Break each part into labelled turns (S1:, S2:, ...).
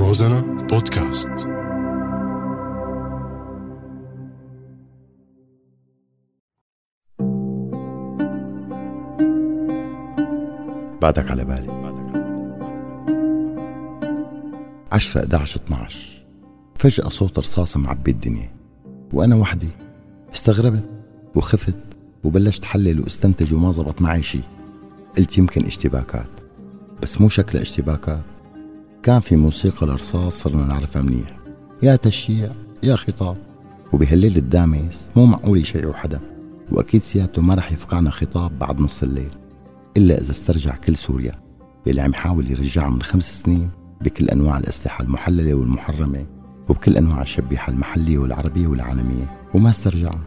S1: روزانا بودكاست.
S2: بعدك على بالي. 10 11 12 فجأة صوت رصاص معبي الدنيا. وأنا وحدي. استغربت وخفت وبلشت حلل واستنتج وما زبط معي شي. قلت يمكن اشتباكات. بس مو شكل اشتباكات. كان في موسيقى الرصاص صرنا نعرفها منيح. يا تشييع يا خطاب. وبهالليل الدامس مو معقول يشيعوا حدا. وأكيد سيادته ما رح يفقعنا خطاب بعد نص الليل. إلا إذا استرجع كل سوريا. يلي عم يحاول يرجعها من خمس سنين بكل أنواع الأسلحة المحللة والمحرمة. وبكل أنواع الشبيحة المحلية والعربية والعالمية. وما استرجعها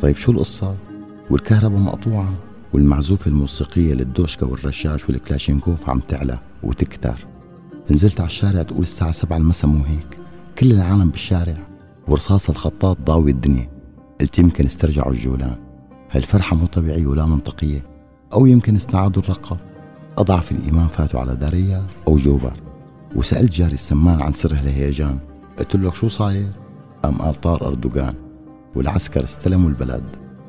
S2: طيب شو القصة؟ والكهرباء مقطوعة. والمعزوفة الموسيقية للدوشكا والرشاش والكلاشينكوف عم تعلى. وتكتر. نزلت على الشارع تقول الساعة سبعة المساء مو هيك. كل العالم بالشارع. ورصاص الخطاط ضاوي الدنيا. قلت يمكن استرجعوا الجولان. هالفرحة مو طبيعية ولا منطقية. أو يمكن استعادوا الرقة أضعف الإيمان فاتوا على داريا أو جوبر وسألت جاري السمان عن سر الهيجان قلت له شو صاير؟ قام قال طار أردوغان. والعسكر استلموا البلد.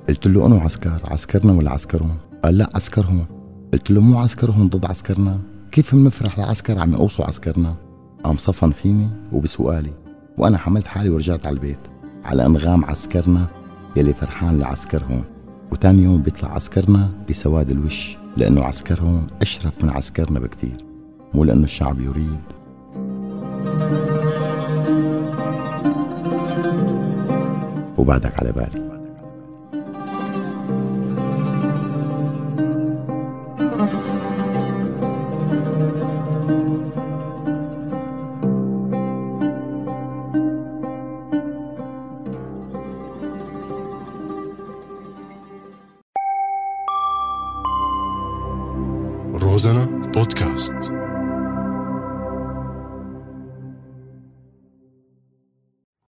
S2: قلت له أنو عسكر؟ عسكرنا ولا عسكرهم؟ قال لا عسكرهم. قلت له مو عسكرهم ضد عسكرنا؟ كيف بنفرح العسكر عم يقوصوا عسكرنا؟ قام صفن فيني وبسؤالي وأنا حملت حالي ورجعت على البيت على أنغام عسكرنا يلي فرحان لعسكرهم وتاني يوم بيطلع عسكرنا بسواد الوش لأنه عسكرهم أشرف من عسكرنا بكتير مو لأنه الشعب يريد. وبعدك على بالي.
S1: روزانا بودكاست